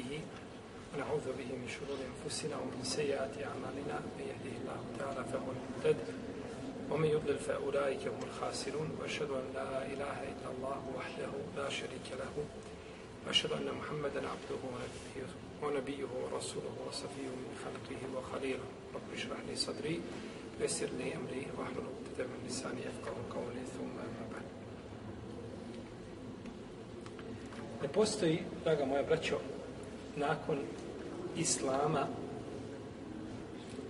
نستهديه ونعوذ به من شرور أنفسنا ومن سيئات أعمالنا. من يهده الله تعالى فهو المهتد ومن يضلل فأولئك هم الخاسرون. وأشهد أن لا إله إلا الله وحده لا شريك له. وأشهد أن محمدا عبده ونبيه, ونبيه ورسوله وصفيه من خلقه وخليله. رب اشرح لي صدري ويسر لي أمري واحلل عقدة من لساني يفقه قولي. ثم أما بعد. Ne postoji, draga moja braćo, nakon Islama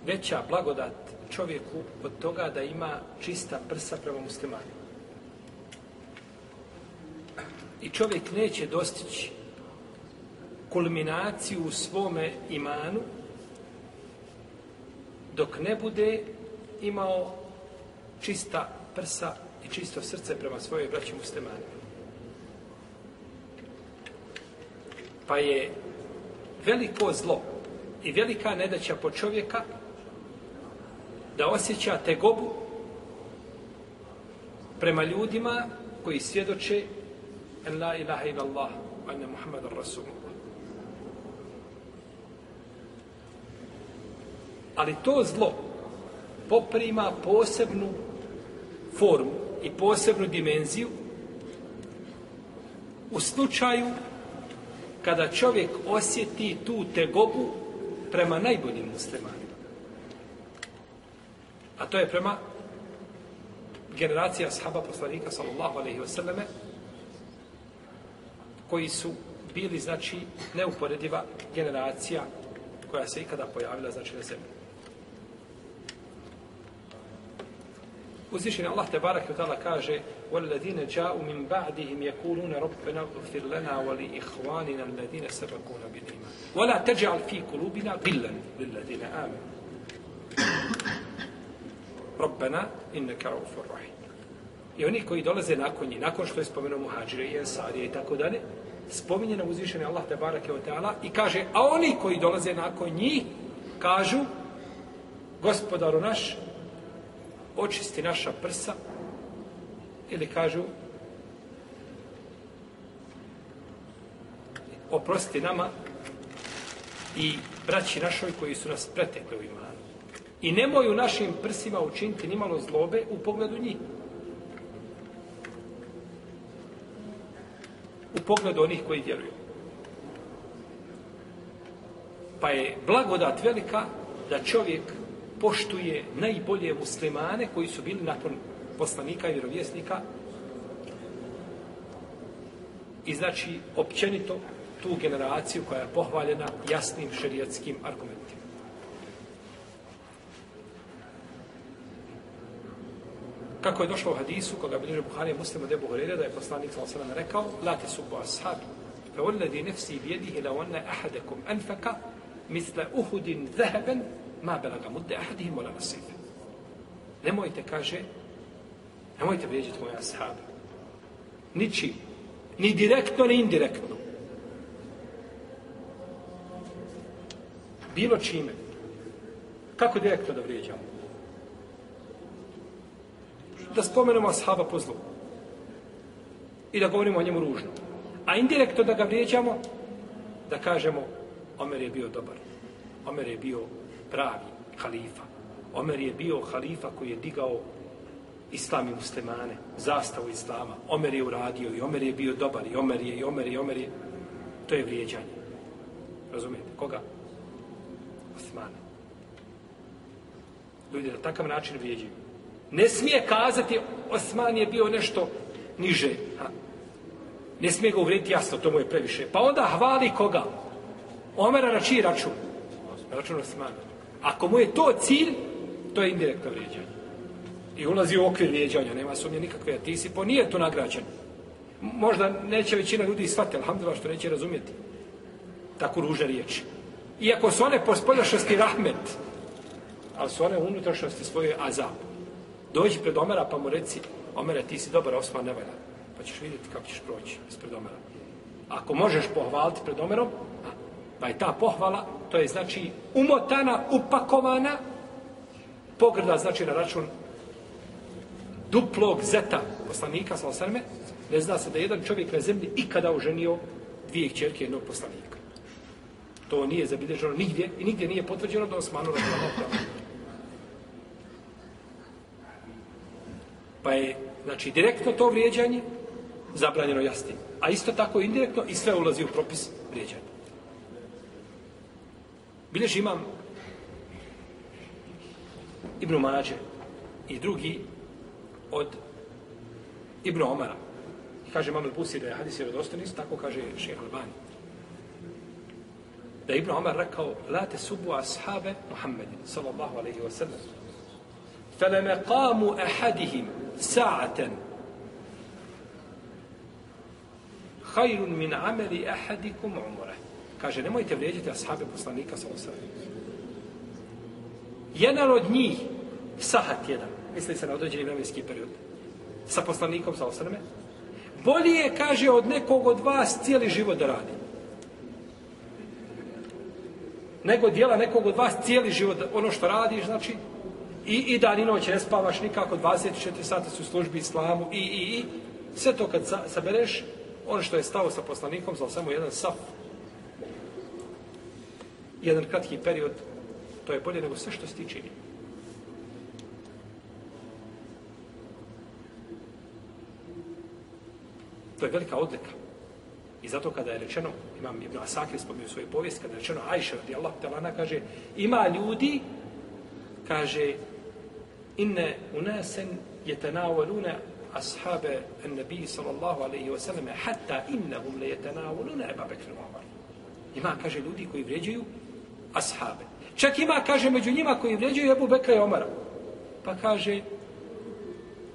veća blagodat čovjeku od toga da ima čista prsa prema muslimanima. I čovjek neće dostići kulminaciju u svome imanu dok ne bude imao čista prsa i čisto srce prema svojoj braći muslimanima. Pa je veliko zlo i velika nedaća po čovjeka da osjeća tegobu prema ljudima koji svjedoče en la ilaha ila Allah wa ene Muhammed Rasulullah. Ali to zlo poprima posebnu formu i posebnu dimenziju u slučaju kada čovjek osjeti tu tegobu prema najboljim muslimanima. A to je prema generacija sahaba poslanika sallallahu alaihi wasallame koji su bili znači neuporediva generacija koja se ikada pojavila znači na zemlji. Uzvišen Allah te barak i kaže وَالَّذِينَ جَاءُوا مِنْ بَعْدِهِمْ يَقُولُونَ رَبَّنَا اغْفِرْ لَنَا وَلِإِخْوَانِنَا الَّذِينَ سَبَقُونَ بِالْإِيمَانِ وَلَا تَجْعَلْ فِي قُلُوبِنَا غِلًّا لِلَّذِينَ آمَنُوا رَبَّنَا إِنَّكَ رَؤُوفٌ رَحِيمٌ I oni koji dolaze nakon njih, nakon što je spomenuo muhađire i ensarije i tako dalje, spominje nam uzvišeni Allah te barake od teala i kaže, a oni koji dolaze nakon njih, kažu, gospodaru naš, očisti naša prsa, ili kažu, oprosti nama i braći našoj koji su nas pretekli u imanu. I nemoj u našim prsima učiniti nimalo zlobe u pogledu njih. U pogledu onih koji vjeruju. Pa je blagodat velika da čovjek poštuje najbolje muslimane koji su bili nakon poslanika i vjerovjesnika i znači općenito tu generaciju koja je pohvaljena jasnim šerijatskim argumentima. Kako je došlo u hadisu, koga bilježe Buharija muslima debu Horeira, da je poslanik sa osalam rekao, la te subu ashabi, fe ulledi nefsi bijedihi ila onne ahadekum anfaka, misle uhudin zeheben, ma belaga mudde ahadihim ola nasife. Nemojte, kaže, nemojte vrijeđati moje ashaba. Ničim. Ni direktno, ni indirektno. Bilo čime. Kako direktno da vrijeđamo? Da spomenemo ashaba po zlu. I da govorimo o njemu ružno. A indirektno da ga vrijeđamo, da kažemo Omer je bio dobar. Omer je bio pravi halifa. Omer je bio halifa koji je digao islam i muslimane, zastavu islama. Omer je uradio i Omer je bio dobar i Omer je i Omer je i Omer je. To je vrijeđanje. Razumijete? Koga? Osmane. Ljudi na takav način vrijeđaju. Ne smije kazati Osman je bio nešto niže. Ha? Ne smije ga uvrediti jasno, to mu je previše. Pa onda hvali koga? Omera na čiji račun? Na račun Osmana. Ako mu je to cilj, to je indirektno vrijeđanje. I ulazi u okvir vrijeđanja, nema sumnje nikakve, a ti si po nije to nagrađen. Možda neće većina ljudi shvatiti, alhamdulillah, što neće razumjeti tako ružne riječi. Iako su one po spoljašnosti rahmet, ali su one u unutrašnosti svoje azab. Dođi pred Omera pa mu reci, Omere, ti si dobar, Osman ne valja. Pa ćeš vidjeti kako ćeš proći ispred Omera. Ako možeš pohvaliti pred Omerom, pa je ta pohvala, to je znači umotana, upakovana, pogrda znači na račun duplog zeta poslanika, sa osrme, ne zna se da jedan čovjek na zemlji ikada oženio dvije čerke jednog poslanika. To nije zabilježeno nigdje i nigdje nije potvrđeno da Osmanu radijallahu ta'ala. Pa je, znači, direktno to vrijeđanje zabranjeno jasnim. A isto tako indirektno i sve ulazi u propis vrijeđanja. Bilež imam Ibnu Mađe i drugi od Ibnu Omara. I kaže Mamel Busi da je hadis vjerodostojni, tako kaže šeha Albani. Da je Ibnu Omar rekao, la te subu ashabe Muhammedin, sallallahu alaihi wa sallam. فلمقام أحدهم ساعة خير من عمل أحدكم عمره kaže nemojte vrijeđati ashabe poslanika sa osam. Jedan od njih, sahat jedan, misli se na određeni vremenski period, sa poslanikom sa osrme, bolje je, kaže, od nekog od vas cijeli život da radi. Nego dijela nekog od vas cijeli život, ono što radiš, znači, i, i dan i noć ne spavaš nikako, 24 sata su u službi islamu, i, i, i, sve to kad sabereš, ono što je stao sa poslanikom, za samo jedan saf, jedan kratki period, to je bolje nego sve što si ti činio. To je velika odlika. I zato kada je rečeno, imam Ibn Asakir spomenuo svoje povijest, kada je rečeno Ajša radi Allah, talana, kaže, ima ljudi, kaže, inne unasen je ashabe en nebi sallallahu alaihi wa sallam, hatta innahum le je Eba Bekri Umar. Ima, kaže, ljudi koji vređuju ashabe. Čak ima, kaže, među njima koji vređuju Ebu Bekra i Omara. Pa kaže,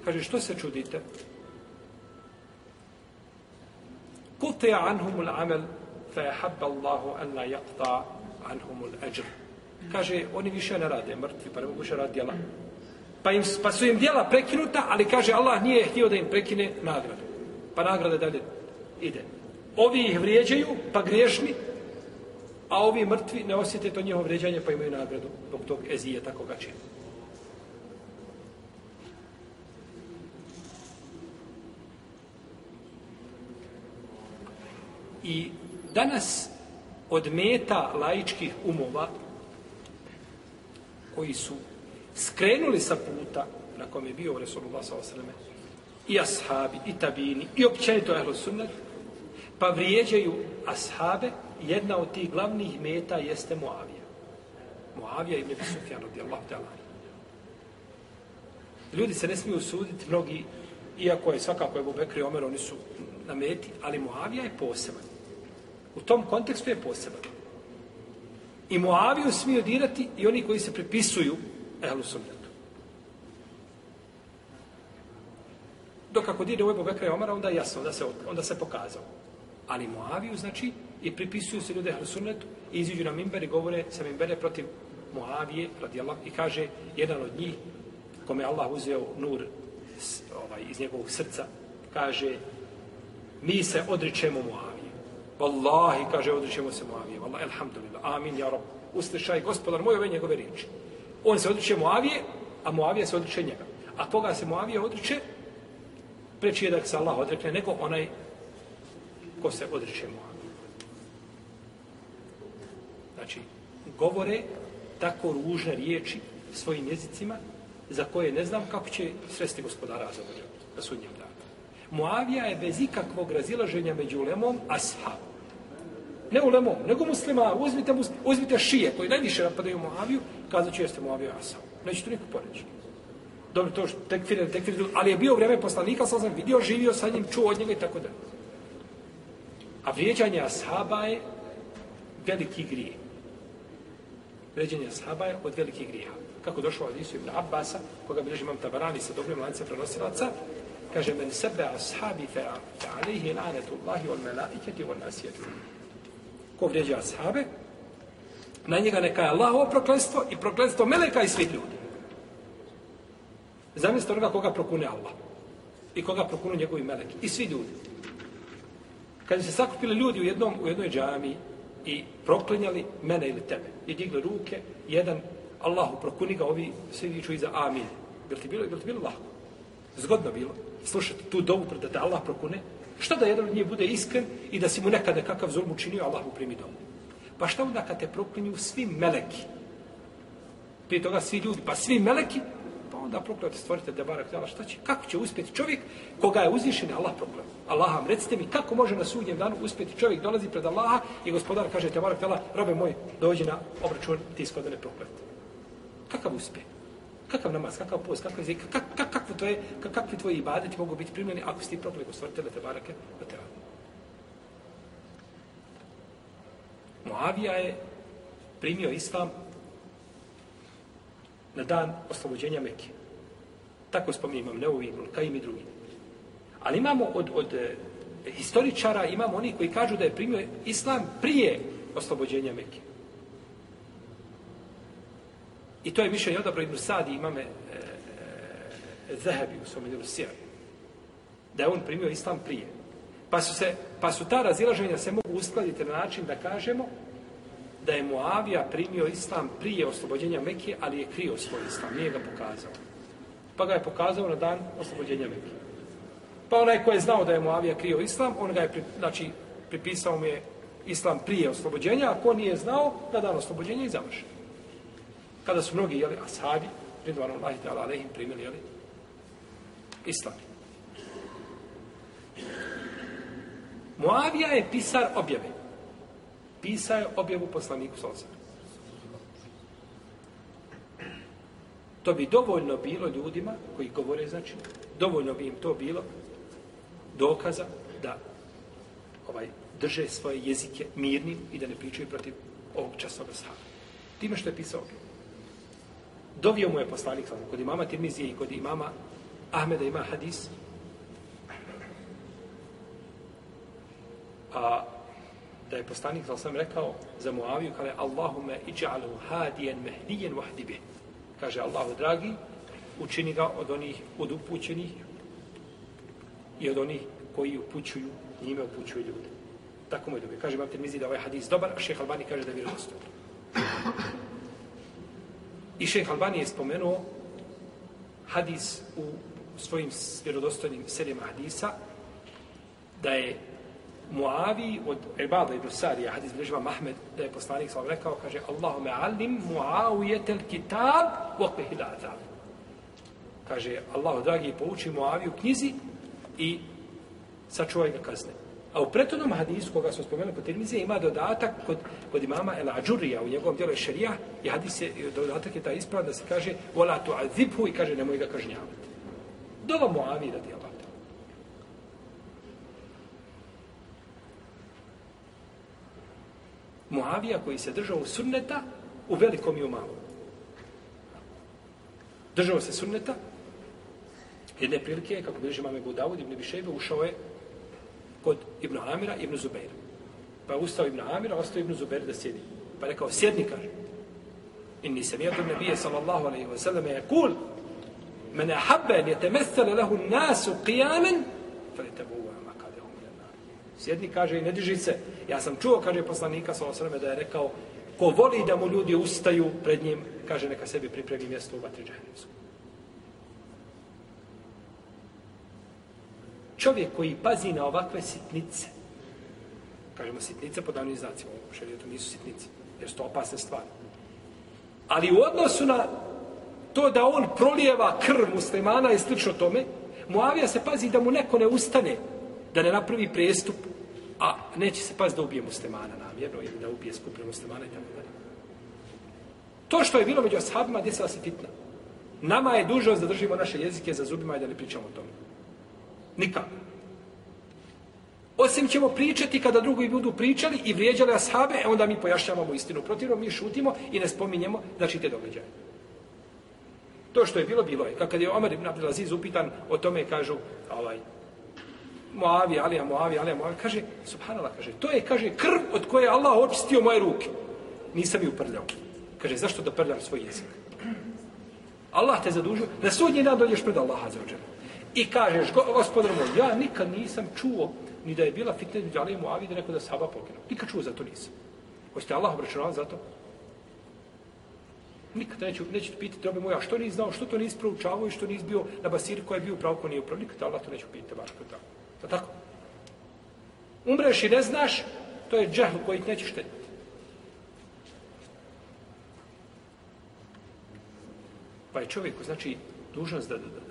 kaže, što se čudite? Kulte عنهم العمل فيحب الله أن لا an عنهم yaqta. Kaže, oni više ne rade, mrtvi, pa ne mogu više raditi djela. Pa, im, pa su im djela prekinuta, ali kaže, Allah nije htio da im prekine nagradu. Pa nagrada dalje ide. Ovi ih vrijeđaju, pa griješni, a ovi mrtvi ne osjete to njihovo vrijeđanje pa imaju nagradu zbog tog ezije tako ga čini. I danas od meta laičkih umova koji su skrenuli sa puta na kom je bio Resulullah s.a.v. i ashabi, i tabini, i općenito ehlu sunnet, pa vrijeđaju ashabe jedna od tih glavnih meta jeste Moavija. Moavija ibn Sufjan radijallahu ta'ala. Ljudi se ne smiju suditi, mnogi, iako je svakako Ebu Bekri i Omer, oni su na meti, ali Moavija je poseban. U tom kontekstu je poseban. I Muaviju smiju dirati i oni koji se pripisuju Ehlu Sunnetu. Dok ako dire u Ebu Bekra i Omara, onda je jasno, onda se, onda se pokazao. Ali Muaviju, znači, i pripisuju se ljude Hrusunetu i iziđu na mimber i govore sa mimbere protiv Muavije, radijallahu, i kaže jedan od njih, kome Allah uzeo nur ovaj, iz njegovog srca, kaže, mi se odričemo Moavije. Wallahi, kaže, odričemo se Muavije. Wallahi, alhamdulillah, amin, ja rob. Uslišaj, gospodar moj, ove njegove riječi. On se odriče Muavije, a Muavija se odriče njega. A koga se Muavija odriče, preći je da se Allah odrekne, nego onaj ko se odriče Muavije. Znači, govore tako ružne riječi svojim jezicima za koje ne znam kako će sresti gospodara za na sudnjem danu. Muavija je bez ikakvog razilaženja među lemom ashab. Ne ulemom, nego muslima. Uzmite, uzmite šije koji najviše napadaju Moaviju, kazat ću jeste Muavija ashab. Neće to niko poreći. Dobro, to što tekfir, tekfir, ali je bio vreme poslanika, sam sam vidio, živio sa njim, čuo od njega i tako da. A vrijeđanje ashaba je veliki grije. Vrijeđanje ashaba je od velikih grija. Kako došlo od Isu ibn Abbasa, koga bilježi imam tabarani sa dobrim lance prenosilaca, kaže, men sebe ashabi fe, fe alihi lanetu Allahi on melaiketi on nasjetu. Ko vrijeđa ashabe, na njega neka je Allahovo proklenstvo i proklenstvo meleka i svih ljudi. Zamislite onoga koga prokune Allah. I koga prokunu njegovi meleki. I svi ljudi. Kad se sakupili ljudi u jednom u jednoj džami i proklinjali mene ili tebe i digli ruke, jedan Allahu prokuni ga, ovi svi viču iza amin. Bilo ti bilo, bilo ti bilo lahko? Zgodno bilo. Slušajte, tu dovu da te Allah prokune. Što da jedan od njih bude iskren i da si mu nekada kakav zulm učinio, Allah mu primi domu. Pa šta onda kad te proklinju svi meleki? Prije toga svi ljudi, pa svi meleki, pa onda proklinjate stvorite da barak tjela, šta će? Kako će uspjeti čovjek koga je uzvišen Allah proklinju? Allah vam, recite mi, kako može na sudnjem danu uspjeti čovjek dolazi pred Allaha i gospodar kaže, te barak tjela, robe moj, dođi na obračun, ti iskod ne. Kakav uspjeh? Kakav namaz, kakav post, kakav jezik, kak, kak, kakvo to je, kak, kakvi tvoji ibadeti mogu biti primljeni ako si ti proklinju gospodine te barake od te Moavija je primio islam na dan oslobođenja Mekke. Tako spominje imam Neuvi, Kaim i drugi. Ali imamo od, od e, historičara, imamo oni koji kažu da je primio islam prije oslobođenja Mekke. I to je mišljenje odabro Ibn Sadi imame e, e, Zahebi u svom idelu Da je on primio islam prije. Pa su, se, pa su ta razilaženja se mogu uskladiti na način da kažemo da je Muavija primio islam prije oslobođenja Mekije, ali je krio svoj islam, nije ga pokazao. Pa ga je pokazao na dan oslobođenja Mekije. Pa onaj ko je znao da je Muavija krio islam, on ga je, pri, znači, pripisao mu je islam prije oslobođenja, a ko nije znao, na dan oslobođenja i završeno. Kada su mnogi, jeli, ashabi, ridvanu Allahi ta'ala, alehim, primili, jeli, islam. Muavija je pisar objave. Pisao je objavu poslaniku Solsa To bi dovoljno bilo ljudima koji govore, znači, dovoljno bi im to bilo dokaza da ovaj drže svoje jezike mirnim i da ne pričaju protiv ovog časnog sahaba. Time što je pisao objavu. Dovio mu je poslanik Salosa. Kod imama Tirmizije i kod imama Ahmeda ima hadis a da je poslanik sa sam rekao za Muaviju kaže Allahume iđa'alu hadijen mehdijen vahdibe. kaže Allahu dragi učini ga od onih od upućenih i od onih koji upućuju njime upućuju ljude tako mu je dobio. kaže Imam te da ovaj hadis dobar a šeha Albani kaže da je vjerodostojan i šeh Albani je spomenuo hadis u svojim vjerodostojnim serijama hadisa da je Muavi od Ibada ibn Sarija, hadis bilježiva Mahmed, da je poslanik sam rekao, kaže, Allahume alim muavijetel kitab vokvehil azab. Kaže, Allahu dragi, pouči Muaviju knjizi i sačuvaj ga kazne. A u prethodnom hadisu, koga smo spomenuli kod Tirmizije, ima dodatak kod, kod imama El Ađurija, u njegovom djelu Šerija i hadis je, dodatak je ta isprava da se kaže, vola tu azibhu i kaže, nemoj ga kažnjavati. Dova Muavi radi Allah. Muavija koji se držao u sunneta u velikom i u malom. Držao se sunneta jedne prilike, kako bi imam Budavud Dawud, Ibn Bišejbe, ušao je kod Ibn Amira, Ibn Zubeira. Pa ustao Ibn Amira, ostao Ibn Zubeir da sjedi. Pa rekao, sjedni, kaže. Inni sam jedu nebije, sallallahu alaihi wa sallam, je kul, men ahabben je temestale lehu nasu qiyamen, fa je tebu Sjedni, kaže, i ne diži se. Ja sam čuo, kaže poslanika sallallahu alaihi wa sallam, da je rekao, ko voli da mu ljudi ustaju pred njim, kaže, neka sebi pripremi mjesto u vatri džahnemsku. Čovjek koji pazi na ovakve sitnice, kažemo sitnice po davnim znacima, u šarijetu nisu sitnice, jer su to opasne stvari. Ali u odnosu na to da on prolijeva krv muslimana i slično tome, Muavija se pazi da mu neko ne ustane, da ne napravi prestup, a neće se pazi da ubije muslimana namjerno ili da ubije skupinu muslimana i tako dalje. To što je bilo među ashabima, desila se fitna. Nama je dužnost da držimo naše jezike za zubima i da ne pričamo o tome. Nikako. Osim ćemo pričati kada drugi budu pričali i vrijeđali ashabe, e onda mi pojašnjavamo istinu. Protivno mi šutimo i ne spominjemo znači te događaje. To što je bilo, bilo je. Kad je Omer ibn Abdelaziz upitan o tome, kažu, ovaj, Moavi, Alija, Moavi, Alija, Moavi, kaže, subhanallah, kaže, to je, kaže, krv od koje Allah očistio moje ruke. Nisam ju prljao. Kaže, zašto da prljam svoj jezik? Allah te zadužio, na sudnji dan dođeš pred Allaha za ođenu. I kažeš, gospodar moj, ja nikad nisam čuo ni da je bila fitne među Ali u Muavi da neko da Saba Aba poginu. Nikad čuo za to nisam. Hoćete Allah obračunavan za to? Nikad neću, neću piti tobe moja, što nisi znao, što to nisi proučavao i što nisi bio na basir koji je bio pravo ko nije upravo. Nikad Allah to neću pitati, baš kod tako. Da tako? Umreš i ne znaš, to je džehl koji ti neće štetiti. Pa je čovjeku, znači, dužnost da, da, da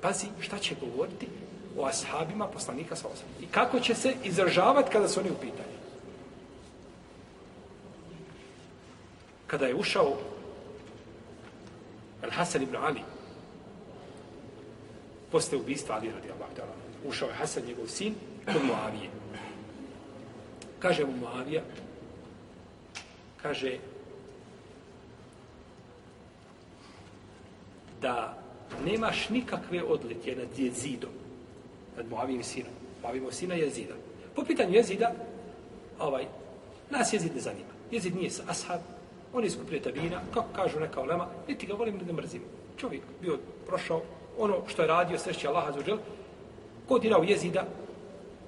pazi šta će govoriti o ashabima poslanika sa osam. I kako će se izražavati kada su oni u pitanju. Kada je ušao Al-Hasan ibn Ali, posle ubistva Ali radi Allah, ušao je Hasan, njegov sin, kod Muavije. Kaže mu Muavija, kaže da nemaš nikakve odlike nad jezidom, nad Moavim sinom. Muavijim sina jezida. Po pitanju jezida, ovaj, nas jezid ne zanima. Jezid nije sa ashab, on je skupio tabina, kako kažu neka olema, niti ga volim, ne mrzim. Čovjek bio prošao, ono što je radio, sreći Allaha za uđel, ko dirao jezida,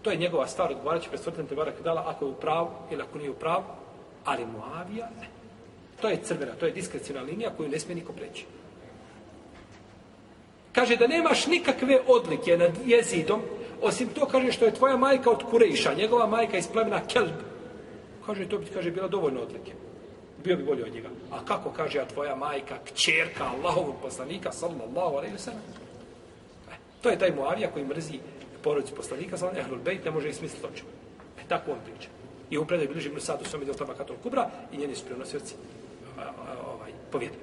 to je njegova stvar, odgovarat će pred te barak dala, ako je u pravu ili ako nije u pravu, ali Muavija, ne. To je crvena, to je diskrecijna linija koju ne smije niko preći. Kaže da nemaš nikakve odlike nad jezidom, osim to kaže što je tvoja majka od Kurejša, njegova majka iz plemena Kelb. Kaže, to bi kaže, bila dovoljno odlike. Bio bi bolje od njega. A kako kaže, a tvoja majka, kćerka Allahovog poslanika, sallallahu alaihi wa sallam. E, to je taj Muavija koji mrzi porodicu poslanika, sallallahu alaihi wa sallam, ne može ismisliti smisliti. E, tako on priča. I u predaju bliži Ibn Sadu, svom idel tamo Katul Kubra, i njeni su prenosioci ovaj, povjedili.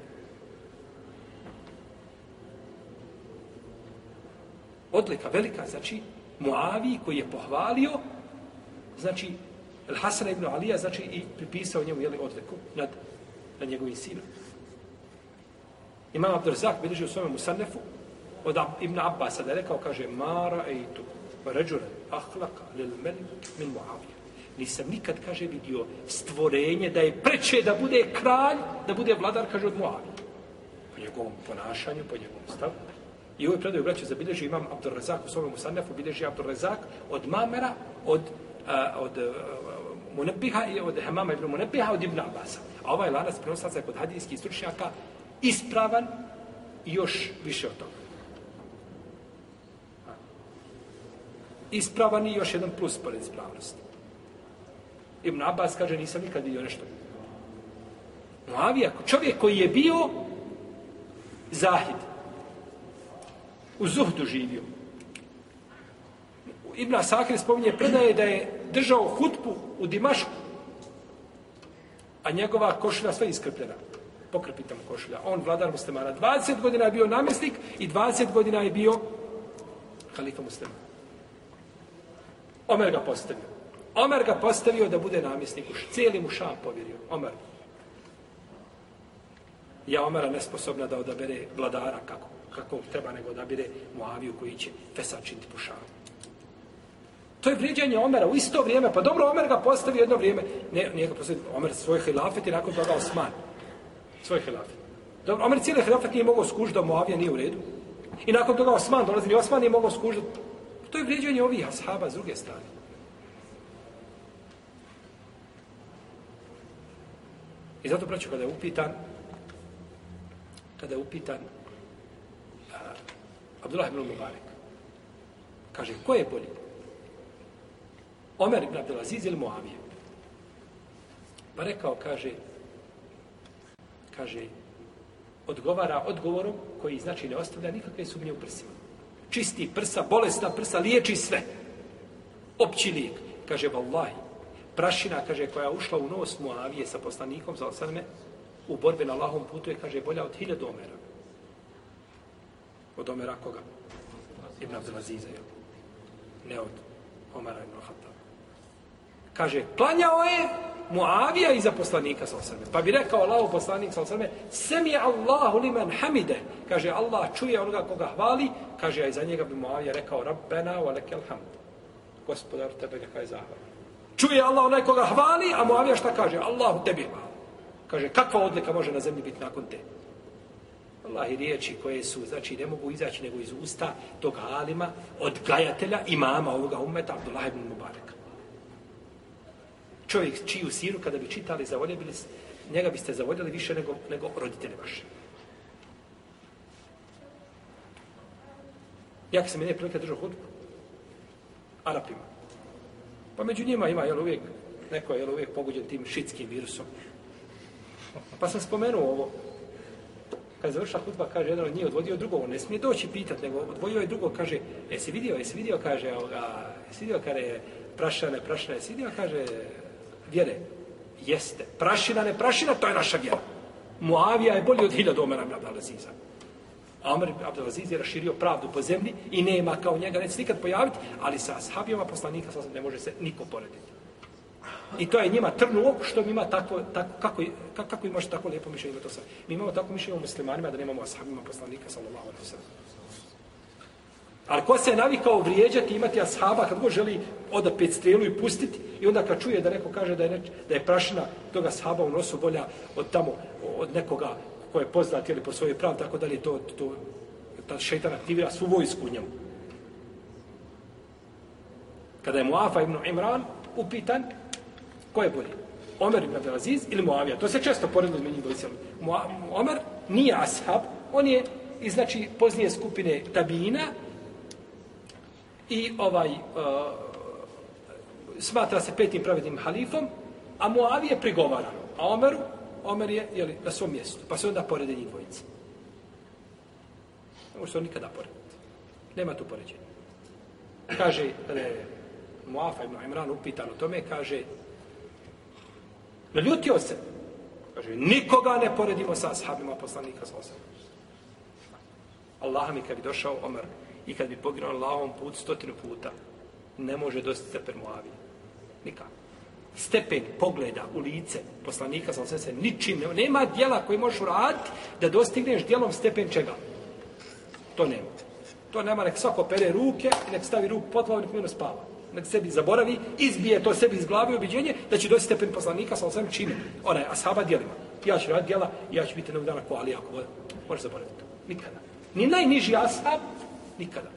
Odlika velika, znači Muavi koji je pohvalio, znači El Hasan ibn Alija, znači i pripisao njemu jeli, odliku nad, nad njegovim sinom. Imam Abdurzak bilježi u svojom Musannefu od Ibn Abbas da je rekao, kaže, Mara i tu, ređuren, ahlaka, lil melik, min Muavija. Nisam nikad, kaže, vidio stvorenje da je preče da bude kralj, da bude vladar, kaže, od Muavija. Po njegovom ponašanju, po njegovom stavu. I ovaj predaj braću zabilježi imam Abdurrazak u svojom Musannefu, bilježi Abdurrazak od Mamera, od, a, od a, Munebiha i od Hamama ibn Munebiha, od Ibn Abasa. A ovaj lanac prenosaca je kod hadijskih stručnjaka ispravan i još više od toga. Ispravan i još jedan plus pored ispravnosti. Ibn Abbas kaže, nisam nikad vidio nešto. Muavija, čovjek koji je bio zahid, u Zuhdu živio. Ibn Asakir spominje predaje da je držao hutbu u Dimašku, a njegova košulja sve iskrpljena. Pokrpita mu košulja. On, vladar muslimana, 20 godina je bio namjesnik i 20 godina je bio halifa muslimana. Omer ga postavio. Omer ga postavio da bude namjesnik. Cijeli mu šam povjerio. Omer. Ja Omera nesposobna da odabere vladara kako kako treba nego da bire Muaviju koji će Fesad činiti po šalu. To je vrijeđanje Omera u isto vrijeme. Pa dobro, Omer ga postavi jedno vrijeme. Ne, nije ga postavi Omer svoj hilafet i nakon toga Osman. Svoj hilafet. Dobro, Omer cijeli hilafet nije mogao skužiti da Muavija nije u redu. I nakon toga Osman dolazi, ni Osman nije mogao skužiti. To je vrijeđanje ovih ashaba s druge strane. I zato, braću, kada je upitan, kada je upitan Abdullah ibn Mubarak. Kaže, ko je bolji? Omer ibn Abdelaziz ili Moavije? Pa rekao, kaže, kaže, odgovara odgovorom koji znači ne ostavlja nikakve sumnje u prsima. Čisti prsa, bolesna prsa, liječi sve. Opći lijek. Kaže, vallahi, prašina, kaže, koja ušla u nos Moavije sa poslanikom za osadme, u borbi na Allahom putu je, kaže, bolja od hiljadu omera. Od Omera koga? Ibn Abdelaziza, jel? Ne od Omara ibn Khattab. Kaže, klanjao je Muavija iza poslanika sa osrme. Pa bi rekao Allah poslanik sa osrme, sem je Allahu liman hamide. Kaže, Allah čuje onoga koga hvali. Kaže, a iza njega bi Muavija rekao, Rabbena wa lekel hamd. Gospodar, tebe neka je zahval. Čuje Allah onaj koga hvali, a Muavija šta kaže? Allahu tebi hvala. Kaže, kakva odlika može na zemlji biti nakon te? Allah i riječi koje su, znači ne mogu izaći nego iz usta tog alima, odgajatelja, imama ovoga umeta, Abdullah ibn Mubarak. Čovjek čiju siru, kada bi čitali, zavoljeli, njega biste zavoljeli više nego, nego roditelji vaše. Jak se mi ne prilike držao hudbu? Arapima. Pa među njima ima, jel uvijek, neko je jel uvijek poguđen tim šitskim virusom. Pa sam spomenuo ovo, Kad je završila hutba, kaže, jedan od njih odvodio drugog, on ne smije doći pitat, nego odvojio je drugog, kaže, jesi vidio, jesi vidio, kaže, ovoga, jesi vidio, kada je prašina, ne prašina, jesi vidio, kaže, vjere, jeste. Prašina, ne prašina, to je naša vjera. Muavija je bolji od hiljada Omera Abdelaziza. Amr ibn Abdelaziz je raširio pravdu po zemlji i nema kao njega, neće nikad pojaviti, ali sa ashabijama poslanika sa ne može se niko porediti. I to je njima trnu u što mi ima tako, tako kako, kako, kako može tako lijepo mišljenje to sve. Mi imamo tako mišljenje o muslimanima da nemamo ashabima poslanika sallallahu alaihi sallam. Ali ko se je navikao vrijeđati, imati ashaba kad god želi oda pet strelu i pustiti i onda kad čuje da neko kaže da je, neč, da je prašina toga ashaba u nosu bolja od tamo, od nekoga ko je poznat ili po svojoj pravi, tako da li to, to, ta šeitan aktivira svu vojsku u njemu. Kada je Muafa ibn Imran upitan, ko je bolji? Omer ibn Abdelaziz ili Muavija? To se često poredno između dvojice. Omer nije ashab, on je iz znači poznije skupine tabina i ovaj uh, smatra se petim pravednim halifom, a Muavije prigovara. A Omeru, Omer je jeli, na svom mjestu. Pa se onda porede njih dvojice. Ne može se on nikada porediti. Nema tu poređenja. Kaže, kada je Muafa ibn Imran upitan o tome, kaže, naljutio se. Kaže, nikoga ne poredimo sa ashabima poslanika sa osam. Allah mi kad bi došao Omer i kad bi poginuo Allahom put stotinu puta, ne može dosti stepen Muavije. Nikako. Stepen pogleda u lice poslanika sa osam se ničim nema. Nema dijela koji možeš uraditi da dostigneš dijelom stepen čega. To nema. To nema, nek svako pere ruke, nek stavi ruku potlavu, nek mirno spava. Nek sebi zaboravi, izbije to sebi iz glave ubiđenje, da će doći stepen poslanika sa osam čime. Ona je ashaba djelima. Ja ću raditi dijela, ja ću biti jednog dana ko Ali, ako možeš zaboraviti to. Nikada. Ni najniži ashab, nikada.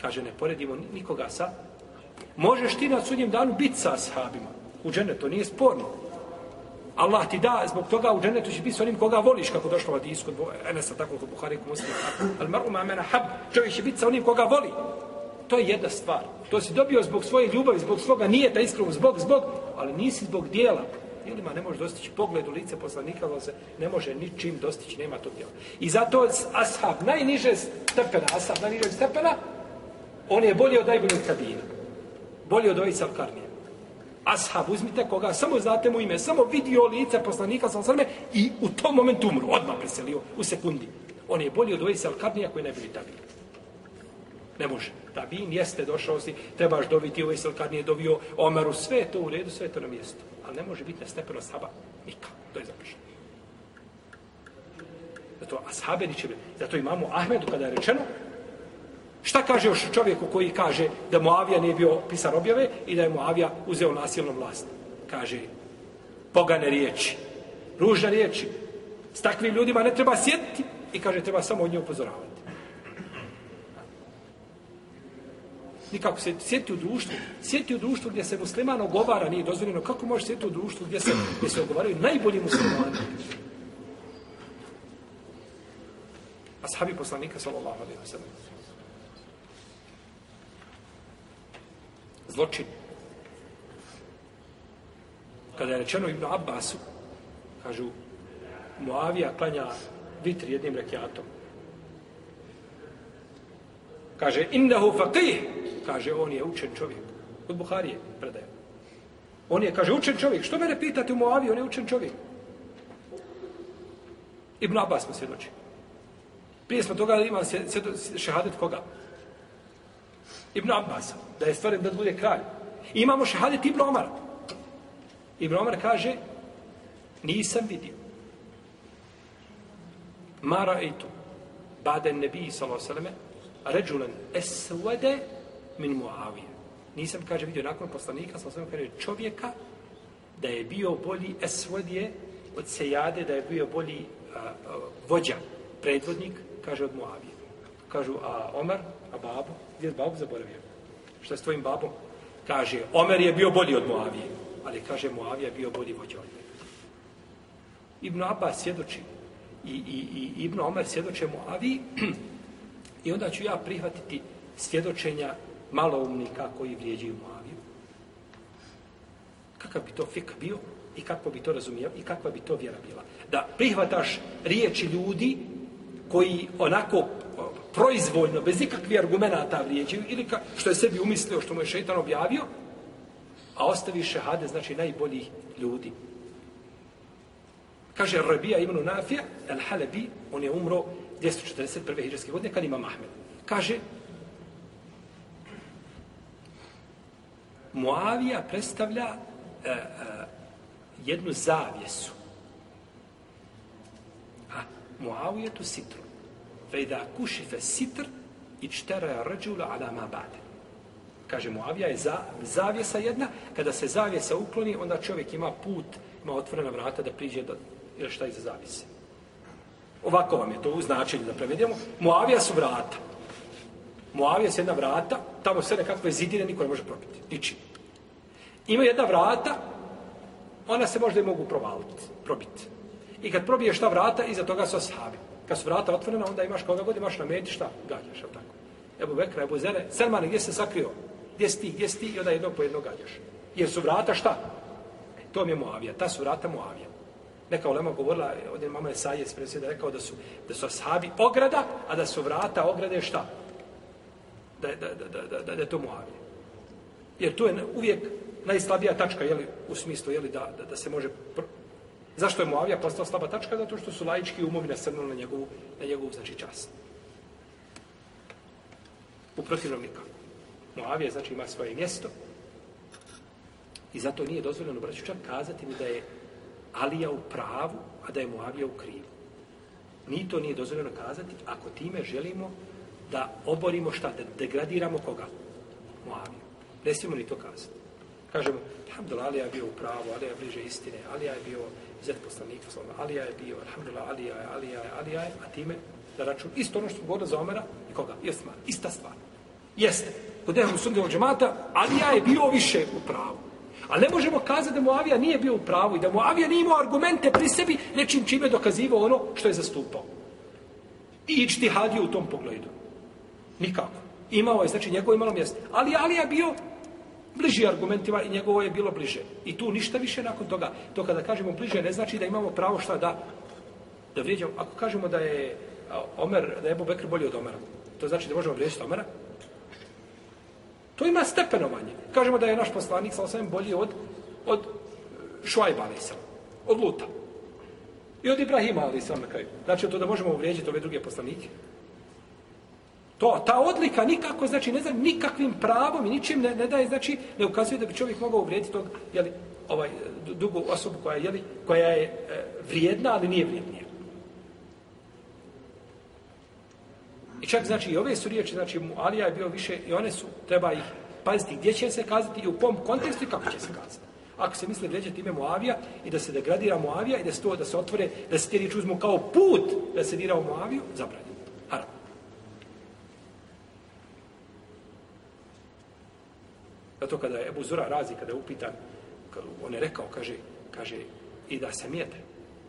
Kaže, ne poredimo nikoga sa... Možeš ti na sudnjem danu biti sa ashabima. U dženetu, to nije sporno. Allah ti da, zbog toga u dženetu će biti s onim koga voliš, kako došlo u Adijsku, Enesa, tako kod Buhari, kod Muslima. Al maru ma mena hab, čovjek će biti sa onim koga voli. To je jedna stvar. To si dobio zbog svoje ljubavi, zbog svoga nijeta iskreno, zbog, zbog, ali nisi zbog dijela. Dijelima ne može dostići pogled u lice poslanika, ali se ne može ničim dostići, nema tog dijela. I zato ashab najniže stepena, ashab najniže stepena, on je bolji od najboljeg tabina. Bolji od ovih Alkarnije. Ashab, uzmite koga, samo znate mu ime, samo vidio lice poslanika sa osrme i u tom momentu umru, odmah preselio, u sekundi. On je bolji od ovih Alkarnija koji je najbolji tabin. Ne može. Tabin jeste došao si, trebaš dobiti ovaj kad nije dovio Omeru, sve je to u redu, sve je to na mjestu. Ali ne može biti na stepeno saba nikak. To je zapišeno. Zato ashabe niče biti. Zato imamo Ahmedu kada je rečeno, šta kaže još čovjeku koji kaže da Moavija nije bio pisar objave i da je Moavija uzeo nasilno vlast. Kaže, pogane riječi, ružne riječi. S takvim ljudima ne treba sjetiti i kaže, treba samo od nje upozoravati. Nikako se sjeti u društvu, sjeti u društvu gdje se musliman ogovara, nije dozvoljeno, kako može sjeti u društvu gdje se, gdje se ogovaraju najbolji muslimani? Ashabi poslanika, sallallahu alaihi wa sallam. Zločin. Kada je rečeno Ibn Abbasu, kažu, Muavija klanja vitri jednim rekiatom. Kaže, innehu faqih, kaže, on je učen čovjek. Kod Buharije predaje. On je, kaže, učen čovjek. Što mene pitate u Moavi, on je učen čovjek. Ibn Abbas mu svjedoči. Prije smo toga ima šehadet koga? Ibn Abbas. Da je stvoren da bude kralj. I imamo šehadet Ibn Omar. Ibn Omar kaže, nisam vidio. Mara etu, Baden nebi, sallallahu sallam, ređulen esvede min Muavije. Nisam, kaže, vidio nakon poslanika, sam sam kaže, čovjeka da je bio bolji esvodije od Sejade, da je bio bolji a, a, vođa, predvodnik, kaže, od Muavije. Kažu, a Omer, a babo, gdje je babo zaboravio? Šta je s tvojim babom? Kaže, Omer je bio bolji od Muavije, ali kaže, Muavija je bio bolji vođa od njega. Ibn Abbas svjedoči i, i, i Ibn Omer svjedoče Muaviji i onda ću ja prihvatiti svjedočenja maloumnika koji vrijeđaju Muaviju. Kakav bi to fik bio i kako bi to razumio i kakva bi to vjera bila. Da prihvataš riječi ljudi koji onako proizvoljno, bez ikakvih argumenta vrijeđaju, ili ka, što je sebi umislio, što mu je šeitan objavio, a ostavi šehade, znači najboljih ljudi. Kaže Rabija ibn Nafija, El Halebi, on je umro 241. hiđarske godine, kad ima Mahmed. Kaže, Muavija predstavlja e, e, jednu zavjesu. A Muavija tu sitru. Fejda kušife sitr i čtera rđula ala ma bade. Kaže Muavija je za, zavjesa jedna. Kada se zavjesa ukloni, onda čovjek ima put, ima otvorena vrata da priđe do ili šta iza zavise. Ovako vam je to u značenju da prevedemo. Moavija su vrata. Moavija su jedna vrata, tamo sve nekakve zidine, niko ne može probiti. Ničim. Ima jedna vrata, ona se možda i mogu provaliti, probiti. I kad probiješ ta vrata, iza toga su ashabi. Kad su vrata otvorena, onda imaš koga god imaš na meti, šta? Gađaš, je tako? Ebu Bekra, Ebu Zere, Selman, gdje se sakrio? Gdje si ti, gdje si ti? I onda jedno po jedno gađaš. Jer su vrata šta? E, to mi je Moavija, ta su vrata Moavija. Neka ulema govorila, ovdje mama je Sajec presjeda rekao da su, da su ashabi ograda, a da su vrata ograde šta? Da, da, da, da, da, da, je to Muavije. Jer to je uvijek najslabija tačka, jeli, u smislu, jeli, da, da, da se može... Pr... Zašto je Moavija postala slaba tačka? Zato što su laički umovi nasrnuli na njegovu, na njegovu znači, čast. U protivnom nikako. Moavija, znači, ima svoje mjesto i zato nije dozvoljeno, braću, čak kazati mi da je Alija u pravu, a da je Muavija u krivu. Ni to nije dozvoljeno kazati ako time želimo da oborimo šta, da degradiramo koga? Muaviju. Ne smijemo ni to kazati. Kažemo, alhamdulillah, Alija je bio u pravu, Alija je bliže istine, Alija je bio zet poslanika, Alija je bio, alhamdulillah, Alija je, Alija je, Alija je, a time da račun, isto ono što govorio za Omera i koga? Jeste, ista stvar. Jeste. Kod Ehlu od džemata, Alija je bio više u pravu. A ne možemo kazati da Muavija nije bio u pravu i da Muavija nije imao argumente pri sebi nečim čime dokazivao ono što je zastupao. I ičti hadio u tom pogledu. Nikako. Imao je, znači njegovo imalo mjesto. Ali Ali je bio bliži argumentima i njegovo je bilo bliže. I tu ništa više nakon toga. To kada kažemo bliže ne znači da imamo pravo šta da da vrijeđamo. Ako kažemo da je Omer, da je Ebu Bekr bolji od Omera, to znači da možemo vrijeđati Omera? To ima stepenovanje. Kažemo da je naš poslanik sa osvijem bolji od, od Šuajba, ali sam, od Luta. I od Ibrahima, ali sam na kraju. Znači, to da možemo uvrijeđiti ove druge poslanike. To, ta odlika nikako, znači, ne znam, nikakvim pravom i ničim ne, ne daje, znači, ne ukazuje da bi čovjek mogao uvrijediti tog, jeli, ovaj, dugu osobu koja, jeli, koja je e, vrijedna, ali nije vrijednija. I čak, znači, i ove su riječi, znači, Alija je bio više, i one su, treba ih paziti gdje će se kazati i u kom kontekstu i kako će se kazati. Ako se misle vređati ime Moavija i da se degradira Moavija i da se to, da se otvore, da se ti riječi uzmu kao put da se dira u Moaviju, zabranjeno. Haram. Zato kada je Ebu Zura razi, kada je upitan, on je rekao, kaže, kaže, i da se mijete,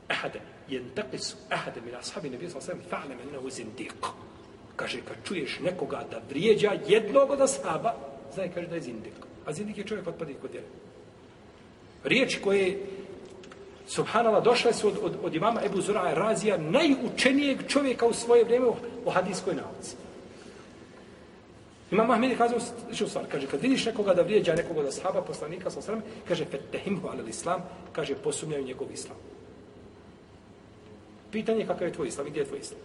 ehade, jenteqisu, ehade, min ashabi nebija sam sam, fa'lem ennehu zindiq. Kaže, kad čuješ nekoga da vrijeđa jednog od ashaba, znaj, kaže da je zindik. A zindik je čovjek otpadi kod djela. Riječi koje, subhanala, došle su od, od, od imama Ebu Zura Razija, najučenijeg čovjeka u svoje vrijeme u hadijskoj nauci. Imam Ahmed je kazao sličnu stvar. Kaže, kad vidiš nekoga da vrijeđa nekoga da sahaba, poslanika, sa osrame, kaže, fetehimhu alel islam, kaže, posumnjaju njegov islam. Pitanje je kakav je tvoj islam i gdje je tvoj islam.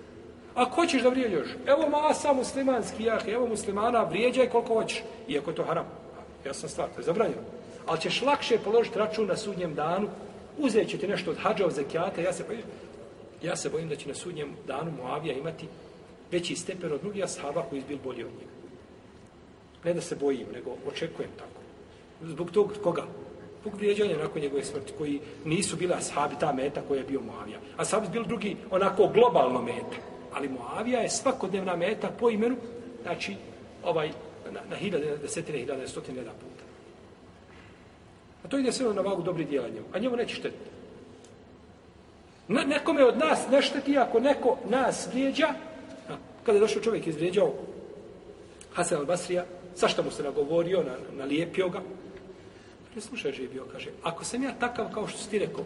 A hoćeš da vrijeđaš? Evo masa muslimanski jah, evo muslimana, vrijeđaj koliko hoćeš. Iako je to haram. Ja sam stvar, to je zabranjeno. Ali ćeš lakše položiti račun na sudnjem danu, uzet će ti nešto od hađa, od zekijata, ja se bojim, ja se bojim da će na sudnjem danu Moavija imati veći stepen od drugih ashaba koji je bil bolji od njega. Ne da se bojim, nego očekujem tako. Zbog tog koga? Zbog vrijeđanja nakon njegove smrti, koji nisu bila ashabi, ta meta koja je bio Moavija. A sad bili drugi onako globalno meta. Ali Moavija je svakodnevna meta po imenu, znači, ovaj, na, na hiljade, desetine, hiljade, stotine jedan puta. A to ide sve na vagu dobri dijela njemu. A njemu neće štetiti. Ne, nekome od nas ne šteti ako neko nas vrijeđa. A, kada je došao čovjek izvrijeđao Hasan al-Basrija, sa što mu se nagovorio, na, nalijepio ga, Ne slušaj, je bio, kaže, ako sam ja takav kao što si ti rekao,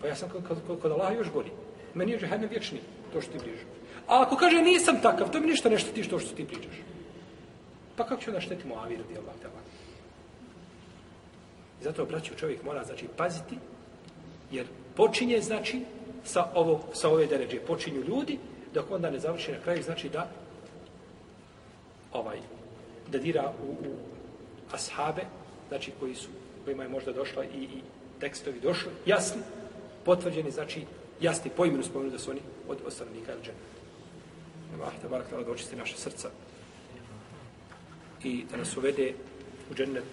pa ja sam kod, kod, kod Allaha još gori. Meni je džehennem vječni, to što ti bližu. A ako kaže, nisam takav, to mi ništa nešto ti što što ti pričaš. Pa kako ću da štetimo Avi radi Allah te I zato, braću, čovjek mora, znači, paziti, jer počinje, znači, sa, ovo, sa ove deređe. Počinju ljudi, dok onda ne završi na kraju, znači da ovaj, da dira u, u ashabe, znači koji su, kojima je možda došla i, i tekstovi došli, jasni, potvrđeni, znači jasni po imenu spomenu da su oni od ostanovnika ili dženeta. Allah, te barak da očisti naše srca i da nas uvede u džennet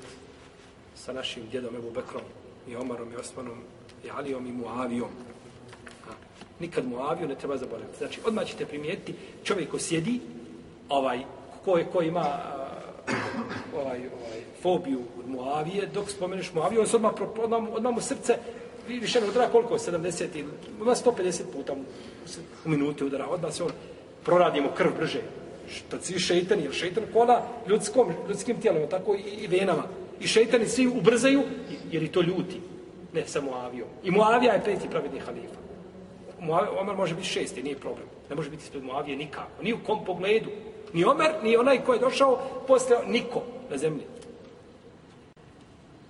sa našim djedom Ebu Bekrom i Omarom i Osmanom i Alijom i Muavijom. A, nikad Muaviju ne treba zaboraviti. Znači, odmah ćete primijetiti čovjek ko sjedi, ovaj, ko, je, ko ima ovaj, ovaj, fobiju od Muavije, dok spomeneš Muaviju, on se odmah, odmah, odmah mu srce više ne udara koliko, 70 ili 150 puta u, u minuti udara, odmah se on proradimo krv brže. Što svi šeitani, jer šeitan kola ljudskom, ljudskim tijelom, tako i, i venama. I šeitani svi ubrzaju, jer i to ljuti. Ne samo Muavijom. I Muavija je peti pravedni halifa. Omar može biti šesti, nije problem. Ne može biti ispred Muavije nikako. Ni u kom pogledu. Ni Omer, ni onaj ko je došao posle niko na zemlji.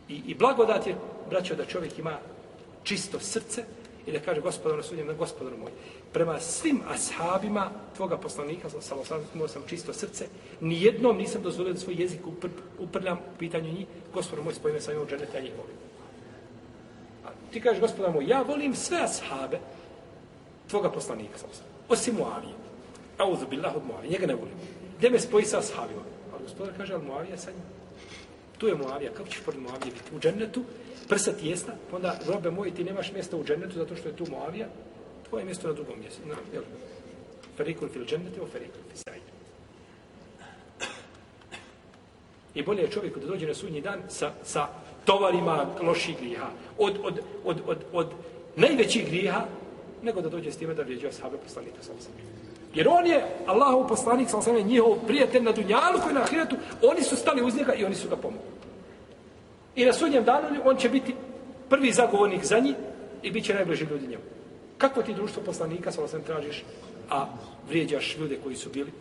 I, i blagodat je, braćo, da čovjek ima čisto srce i da kaže gospodaru sudjem na gospodaru moj. Prema svim ashabima tvoga poslanika, sam sam, sam čisto srce, ni jednom nisam dozvolio da svoj jezik upr, uprljam u pitanju njih, gospodaru moj spojime sa njom dženeta, ja njih volim. A ti kažeš gospodaru moj, ja volim sve ashabe tvoga poslanika, sam sam, osim Muavije. Auzu billah od Muavije, njega ne volim. Gde me spoji sa ashabima? A gospodar kaže, ali Muavija sa njim. Tu je Muavija, kako ćeš pored Muavije biti? U džennetu, prsa tijesna, pa onda, robe moji, ti nemaš mjesta u džennetu zato što je tu Moavija, tvoje mjesto na drugom mjestu. Na, jel? Ferikul fil džennete o ferikul fil sajid. I bolje je čovjeku da dođe na sudnji dan sa, sa tovarima loših griha. Od, od, od, od, od najvećih griha, nego da dođe s time da vrijeđa sahabe poslanika sa osam. Jer on je Allahov poslanik, sa osam, njihov prijatelj na Dunjalu koji na Ahiretu, oni su stali uz njega i oni su ga pomogli. I na sudnjem danu on će biti prvi zagovornik za njih i bit će najbliži ljudi njemu. Kako ti društvo poslanika, sa sam tražiš, a vrijeđaš ljude koji su bili?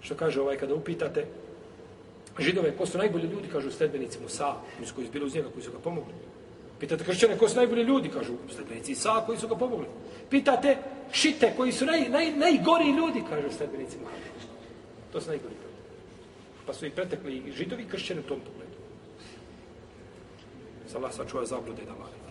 Što kaže ovaj kada upitate, židove, ko su najbolji ljudi, kažu sledbenici Musa, oni koji su bili uz njega, koji su ga pomogli. Pitate kršćane, ko su najbolji ljudi, kažu sledbenici Isa, koji su ga pomogli. Pitate šite, koji su naj, naj, najgori ljudi, kažu sledbenici Muhammed. To su najgori ljudi. Pa su i pretekli i židovi kršćani u tom pogledu se Allah sačuva zablude da vali.